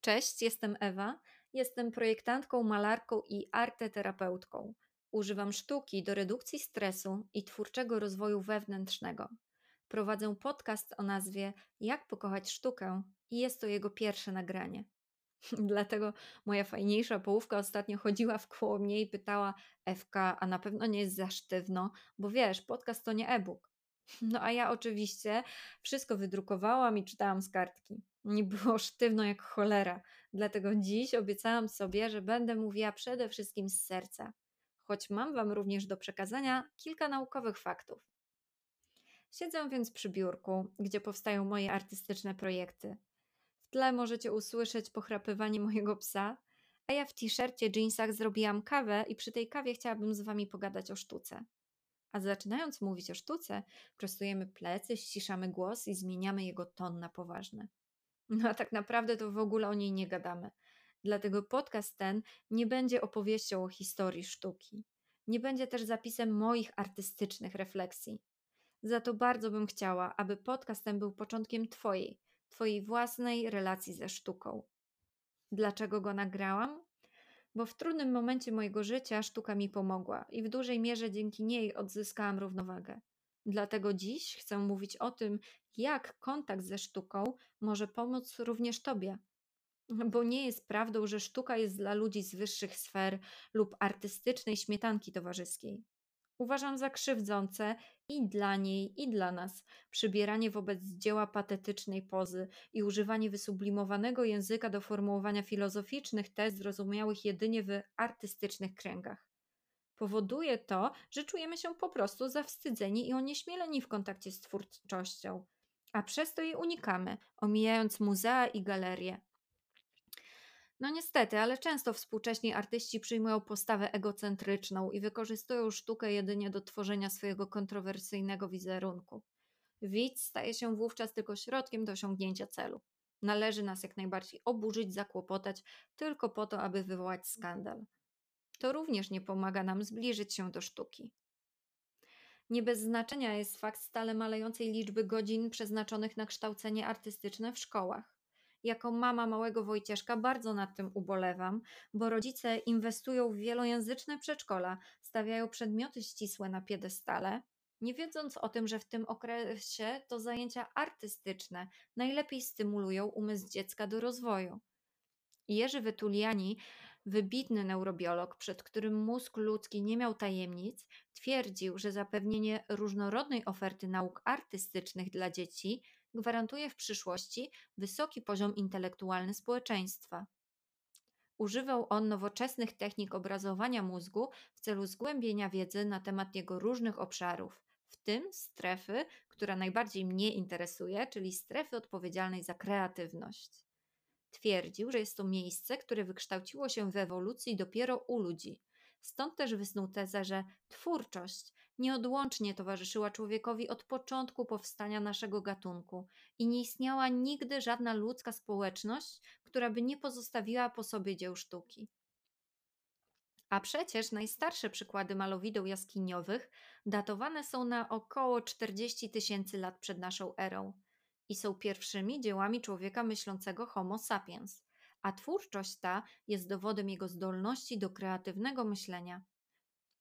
Cześć, jestem Ewa. Jestem projektantką, malarką i arteterapeutką. Używam sztuki do redukcji stresu i twórczego rozwoju wewnętrznego. Prowadzę podcast o nazwie Jak pokochać sztukę i jest to jego pierwsze nagranie. Dlatego moja fajniejsza połówka ostatnio chodziła w koło mnie i pytała Ewka, a na pewno nie jest za sztywno, bo wiesz, podcast to nie e-book. No a ja oczywiście wszystko wydrukowałam i czytałam z kartki. Nie było sztywno jak cholera, dlatego dziś obiecałam sobie, że będę mówiła przede wszystkim z serca, choć mam Wam również do przekazania kilka naukowych faktów. Siedzę więc przy biurku, gdzie powstają moje artystyczne projekty. W tle możecie usłyszeć pochrapywanie mojego psa, a ja w t-shircie, jeansach zrobiłam kawę i przy tej kawie chciałabym z Wami pogadać o sztuce. A zaczynając mówić o sztuce, prostujemy plecy, ściszamy głos i zmieniamy jego ton na poważny. No a tak naprawdę to w ogóle o niej nie gadamy. Dlatego podcast ten nie będzie opowieścią o historii sztuki. Nie będzie też zapisem moich artystycznych refleksji. Za to bardzo bym chciała, aby podcast ten był początkiem Twojej, Twojej własnej relacji ze sztuką. Dlaczego go nagrałam? Bo w trudnym momencie mojego życia sztuka mi pomogła i w dużej mierze dzięki niej odzyskałam równowagę. Dlatego dziś chcę mówić o tym, jak kontakt ze sztuką może pomóc również Tobie. Bo nie jest prawdą, że sztuka jest dla ludzi z wyższych sfer lub artystycznej śmietanki towarzyskiej. Uważam za krzywdzące i dla niej, i dla nas przybieranie wobec dzieła patetycznej pozy i używanie wysublimowanego języka do formułowania filozoficznych tez zrozumiałych jedynie w artystycznych kręgach. Powoduje to, że czujemy się po prostu zawstydzeni i onieśmieleni w kontakcie z twórczością, a przez to jej unikamy, omijając muzea i galerie. No niestety, ale często współcześni artyści przyjmują postawę egocentryczną i wykorzystują sztukę jedynie do tworzenia swojego kontrowersyjnego wizerunku. Widz staje się wówczas tylko środkiem do osiągnięcia celu. Należy nas jak najbardziej oburzyć, zakłopotać, tylko po to, aby wywołać skandal to również nie pomaga nam zbliżyć się do sztuki. Nie bez znaczenia jest fakt stale malejącej liczby godzin przeznaczonych na kształcenie artystyczne w szkołach. Jako mama małego Wojcieszka bardzo nad tym ubolewam, bo rodzice inwestują w wielojęzyczne przedszkola, stawiają przedmioty ścisłe na piedestale, nie wiedząc o tym, że w tym okresie to zajęcia artystyczne najlepiej stymulują umysł dziecka do rozwoju. Jerzy Wetuliani wybitny neurobiolog, przed którym mózg ludzki nie miał tajemnic, twierdził, że zapewnienie różnorodnej oferty nauk artystycznych dla dzieci gwarantuje w przyszłości wysoki poziom intelektualny społeczeństwa. Używał on nowoczesnych technik obrazowania mózgu w celu zgłębienia wiedzy na temat jego różnych obszarów, w tym strefy, która najbardziej mnie interesuje, czyli strefy odpowiedzialnej za kreatywność. Twierdził, że jest to miejsce, które wykształciło się w ewolucji dopiero u ludzi. Stąd też wysnuł tezę, że twórczość nieodłącznie towarzyszyła człowiekowi od początku powstania naszego gatunku i nie istniała nigdy żadna ludzka społeczność, która by nie pozostawiła po sobie dzieł sztuki. A przecież najstarsze przykłady malowideł jaskiniowych datowane są na około 40 tysięcy lat przed naszą erą i są pierwszymi dziełami człowieka myślącego Homo sapiens, a twórczość ta jest dowodem jego zdolności do kreatywnego myślenia.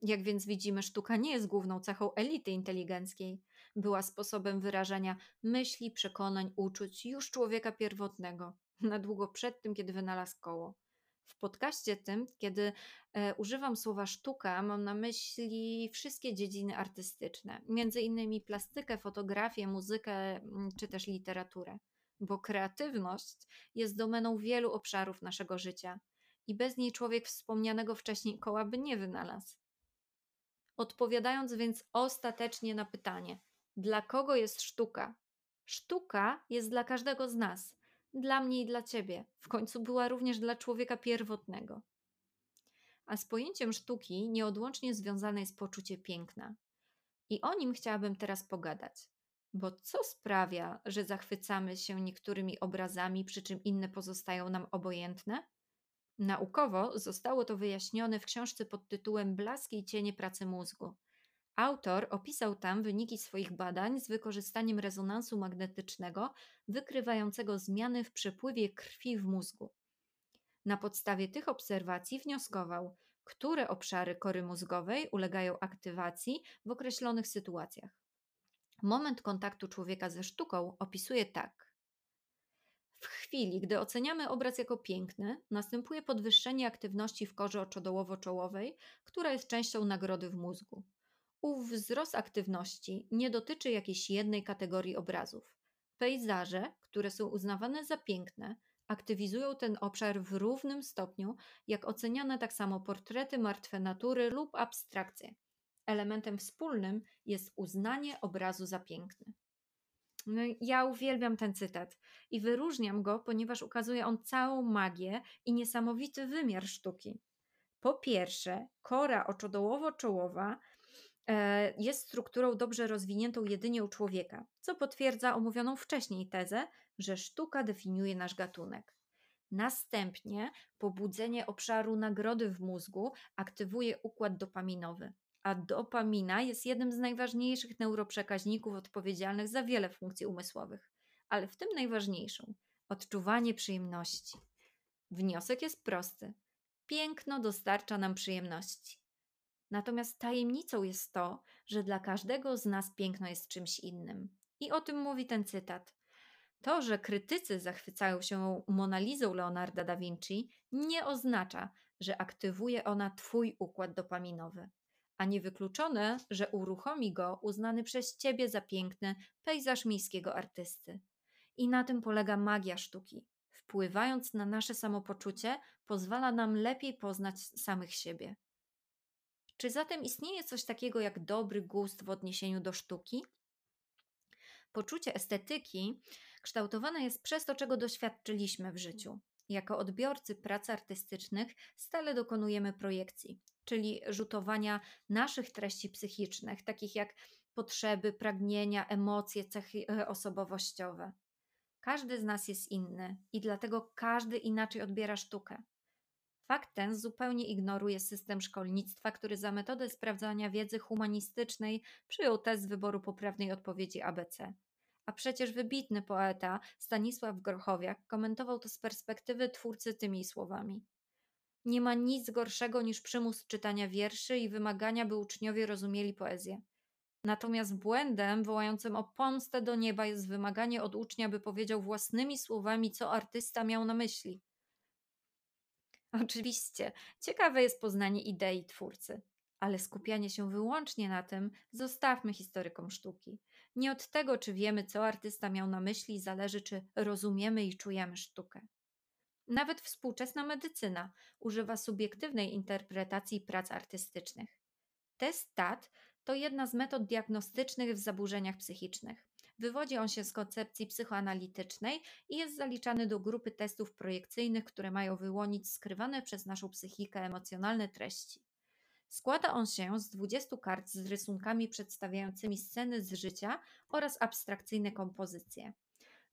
Jak więc widzimy, sztuka nie jest główną cechą elity inteligenckiej. Była sposobem wyrażania myśli, przekonań, uczuć już człowieka pierwotnego, na długo przed tym, kiedy wynalazł koło. W podcaście tym, kiedy e, używam słowa sztuka, mam na myśli wszystkie dziedziny artystyczne, między innymi plastykę, fotografię, muzykę mm, czy też literaturę, bo kreatywność jest domeną wielu obszarów naszego życia i bez niej człowiek wspomnianego wcześniej koła by nie wynalazł. Odpowiadając więc ostatecznie na pytanie, dla kogo jest sztuka? Sztuka jest dla każdego z nas dla mnie i dla ciebie. W końcu była również dla człowieka pierwotnego. A z pojęciem sztuki nieodłącznie związane jest poczucie piękna. I o nim chciałabym teraz pogadać. Bo co sprawia, że zachwycamy się niektórymi obrazami, przy czym inne pozostają nam obojętne? Naukowo zostało to wyjaśnione w książce pod tytułem Blaski i cienie pracy mózgu. Autor opisał tam wyniki swoich badań z wykorzystaniem rezonansu magnetycznego wykrywającego zmiany w przepływie krwi w mózgu. Na podstawie tych obserwacji wnioskował, które obszary kory mózgowej ulegają aktywacji w określonych sytuacjach. Moment kontaktu człowieka ze sztuką opisuje tak. W chwili, gdy oceniamy obraz jako piękny, następuje podwyższenie aktywności w korze oczodołowo-czołowej, która jest częścią nagrody w mózgu. Ów wzrost aktywności nie dotyczy jakiejś jednej kategorii obrazów. Pejzaże, które są uznawane za piękne, aktywizują ten obszar w równym stopniu, jak oceniane tak samo portrety martwe natury lub abstrakcje. Elementem wspólnym jest uznanie obrazu za piękny. No, ja uwielbiam ten cytat i wyróżniam go, ponieważ ukazuje on całą magię i niesamowity wymiar sztuki. Po pierwsze, kora oczodołowo-czołowa e, jest strukturą dobrze rozwiniętą jedynie u człowieka, co potwierdza omówioną wcześniej tezę, że sztuka definiuje nasz gatunek. Następnie pobudzenie obszaru nagrody w mózgu aktywuje układ dopaminowy, a dopamina jest jednym z najważniejszych neuroprzekaźników odpowiedzialnych za wiele funkcji umysłowych, ale w tym najważniejszą odczuwanie przyjemności. Wniosek jest prosty: piękno dostarcza nam przyjemności. Natomiast tajemnicą jest to, że dla każdego z nas piękno jest czymś innym. I o tym mówi ten cytat. To, że krytycy zachwycają się Monalizą Leonarda da Vinci, nie oznacza, że aktywuje ona Twój układ dopaminowy a niewykluczone, że uruchomi go uznany przez ciebie za piękny pejzaż miejskiego artysty. I na tym polega magia sztuki. Wpływając na nasze samopoczucie, pozwala nam lepiej poznać samych siebie. Czy zatem istnieje coś takiego jak dobry gust w odniesieniu do sztuki? Poczucie estetyki kształtowane jest przez to, czego doświadczyliśmy w życiu. Jako odbiorcy prac artystycznych stale dokonujemy projekcji, czyli rzutowania naszych treści psychicznych, takich jak potrzeby, pragnienia, emocje, cechy e, osobowościowe. Każdy z nas jest inny i dlatego każdy inaczej odbiera sztukę. Fakt ten zupełnie ignoruje system szkolnictwa, który za metodę sprawdzania wiedzy humanistycznej przyjął test wyboru poprawnej odpowiedzi ABC. A przecież wybitny poeta Stanisław Grochowiak komentował to z perspektywy twórcy tymi słowami. Nie ma nic gorszego niż przymus czytania wierszy i wymagania, by uczniowie rozumieli poezję. Natomiast błędem wołającym o pomstę do nieba jest wymaganie od ucznia, by powiedział własnymi słowami, co artysta miał na myśli. Oczywiście, ciekawe jest poznanie idei twórcy, ale skupianie się wyłącznie na tym zostawmy historykom sztuki. Nie od tego, czy wiemy, co artysta miał na myśli, zależy, czy rozumiemy i czujemy sztukę. Nawet współczesna medycyna używa subiektywnej interpretacji prac artystycznych. Test TAT to jedna z metod diagnostycznych w zaburzeniach psychicznych. Wywodzi on się z koncepcji psychoanalitycznej i jest zaliczany do grupy testów projekcyjnych, które mają wyłonić skrywane przez naszą psychikę emocjonalne treści. Składa on się z 20 kart z rysunkami przedstawiającymi sceny z życia oraz abstrakcyjne kompozycje.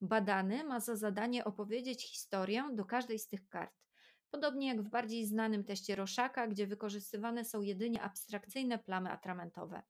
Badany ma za zadanie opowiedzieć historię do każdej z tych kart. Podobnie jak w bardziej znanym teście Roszaka, gdzie wykorzystywane są jedynie abstrakcyjne plamy atramentowe.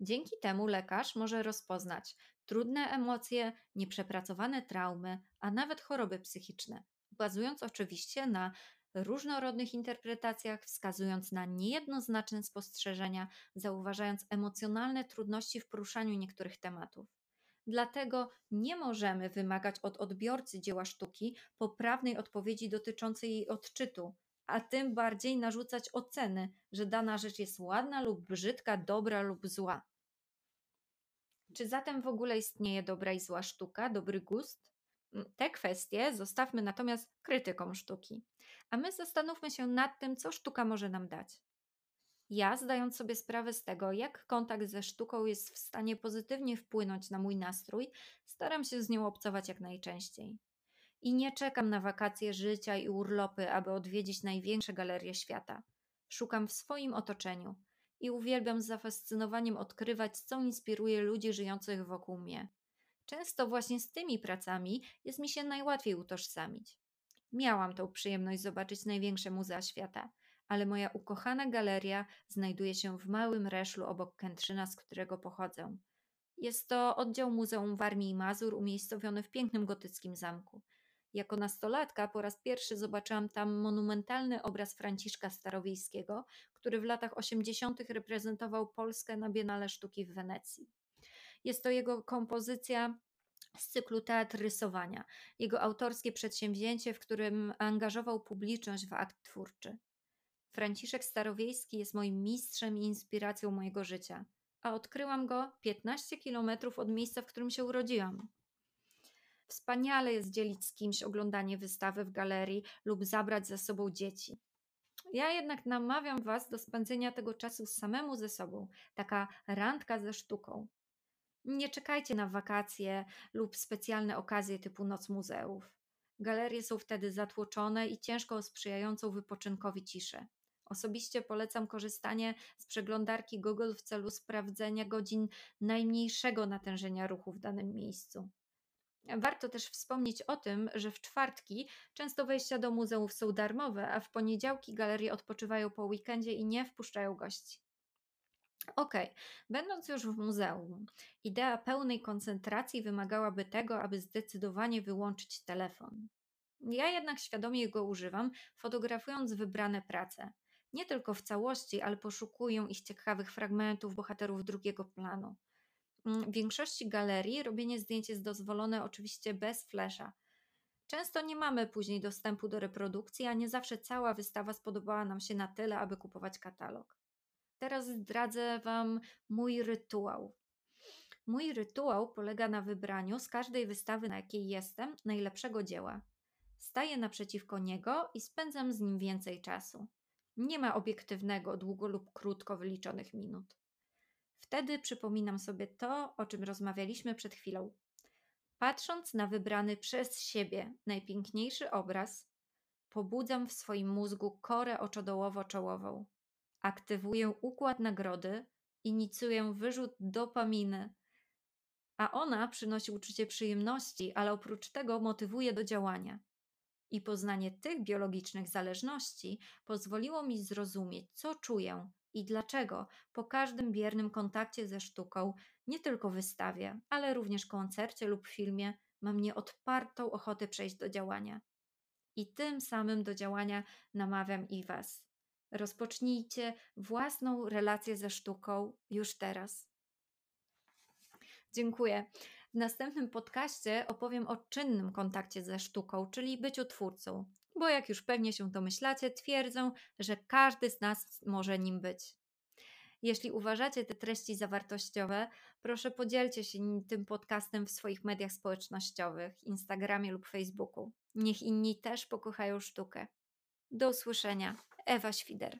Dzięki temu lekarz może rozpoznać trudne emocje, nieprzepracowane traumy, a nawet choroby psychiczne, bazując oczywiście na różnorodnych interpretacjach, wskazując na niejednoznaczne spostrzeżenia, zauważając emocjonalne trudności w poruszaniu niektórych tematów. Dlatego nie możemy wymagać od odbiorcy dzieła sztuki poprawnej odpowiedzi dotyczącej jej odczytu, a tym bardziej narzucać oceny, że dana rzecz jest ładna lub brzydka, dobra lub zła. Czy zatem w ogóle istnieje dobra i zła sztuka, dobry gust? Mm, te kwestie zostawmy natomiast krytykom sztuki, a my zastanówmy się nad tym, co sztuka może nam dać. Ja, zdając sobie sprawę z tego, jak kontakt ze sztuką jest w stanie pozytywnie wpłynąć na mój nastrój, staram się z nią obcować jak najczęściej. I nie czekam na wakacje życia i urlopy, aby odwiedzić największe galerie świata. Szukam w swoim otoczeniu i uwielbiam z zafascynowaniem odkrywać, co inspiruje ludzi żyjących wokół mnie. Często właśnie z tymi pracami jest mi się najłatwiej utożsamić. Miałam tą przyjemność zobaczyć największe muzea świata – ale moja ukochana galeria znajduje się w małym reszlu obok Kętrzyna, z którego pochodzę. Jest to oddział Muzeum Warmii i Mazur umiejscowiony w pięknym gotyckim zamku. Jako nastolatka po raz pierwszy zobaczyłam tam monumentalny obraz Franciszka Starowiejskiego, który w latach 80. reprezentował Polskę na Biennale Sztuki w Wenecji. Jest to jego kompozycja z cyklu Teatr Rysowania, jego autorskie przedsięwzięcie, w którym angażował publiczność w akt twórczy. Franciszek Starowiejski jest moim mistrzem i inspiracją mojego życia, a odkryłam go 15 kilometrów od miejsca, w którym się urodziłam. Wspaniale jest dzielić z kimś oglądanie wystawy w galerii lub zabrać ze sobą dzieci. Ja jednak namawiam Was do spędzenia tego czasu samemu ze sobą, taka randka ze sztuką. Nie czekajcie na wakacje lub specjalne okazje typu Noc Muzeów. Galerie są wtedy zatłoczone i ciężko sprzyjającą wypoczynkowi ciszę. Osobiście polecam korzystanie z przeglądarki Google w celu sprawdzenia godzin najmniejszego natężenia ruchu w danym miejscu. Warto też wspomnieć o tym, że w czwartki często wejścia do muzeów są darmowe, a w poniedziałki galerie odpoczywają po weekendzie i nie wpuszczają gości. Ok, będąc już w muzeum, idea pełnej koncentracji wymagałaby tego, aby zdecydowanie wyłączyć telefon. Ja jednak świadomie go używam, fotografując wybrane prace. Nie tylko w całości, ale poszukuję ich ciekawych fragmentów bohaterów drugiego planu. Mm, w większości galerii robienie zdjęć jest dozwolone oczywiście bez flesza. Często nie mamy później dostępu do reprodukcji, a nie zawsze cała wystawa spodobała nam się na tyle, aby kupować katalog. Teraz zdradzę Wam mój rytuał. Mój rytuał polega na wybraniu z każdej wystawy, na jakiej jestem, najlepszego dzieła. Staję naprzeciwko niego i spędzam z nim więcej czasu. Nie ma obiektywnego, długo lub krótko wyliczonych minut. Wtedy przypominam sobie to, o czym rozmawialiśmy przed chwilą. Patrząc na wybrany przez siebie najpiękniejszy obraz, pobudzam w swoim mózgu korę oczodołowo-czołową. Aktywuję układ nagrody, inicjuję wyrzut dopaminy, a ona przynosi uczucie przyjemności, ale oprócz tego motywuje do działania. I poznanie tych biologicznych zależności pozwoliło mi zrozumieć, co czuję i dlaczego po każdym biernym kontakcie ze sztuką, nie tylko wystawie, ale również koncercie lub filmie, mam nieodpartą ochotę przejść do działania. I tym samym do działania namawiam i Was. Rozpocznijcie własną relację ze sztuką już teraz. Dziękuję. W następnym podcaście opowiem o czynnym kontakcie ze sztuką, czyli byciu twórcą, bo jak już pewnie się domyślacie, twierdzę, że każdy z nas może nim być. Jeśli uważacie te treści za wartościowe, proszę podzielcie się tym podcastem w swoich mediach społecznościowych, Instagramie lub Facebooku. Niech inni też pokochają sztukę. Do usłyszenia. Ewa Świder.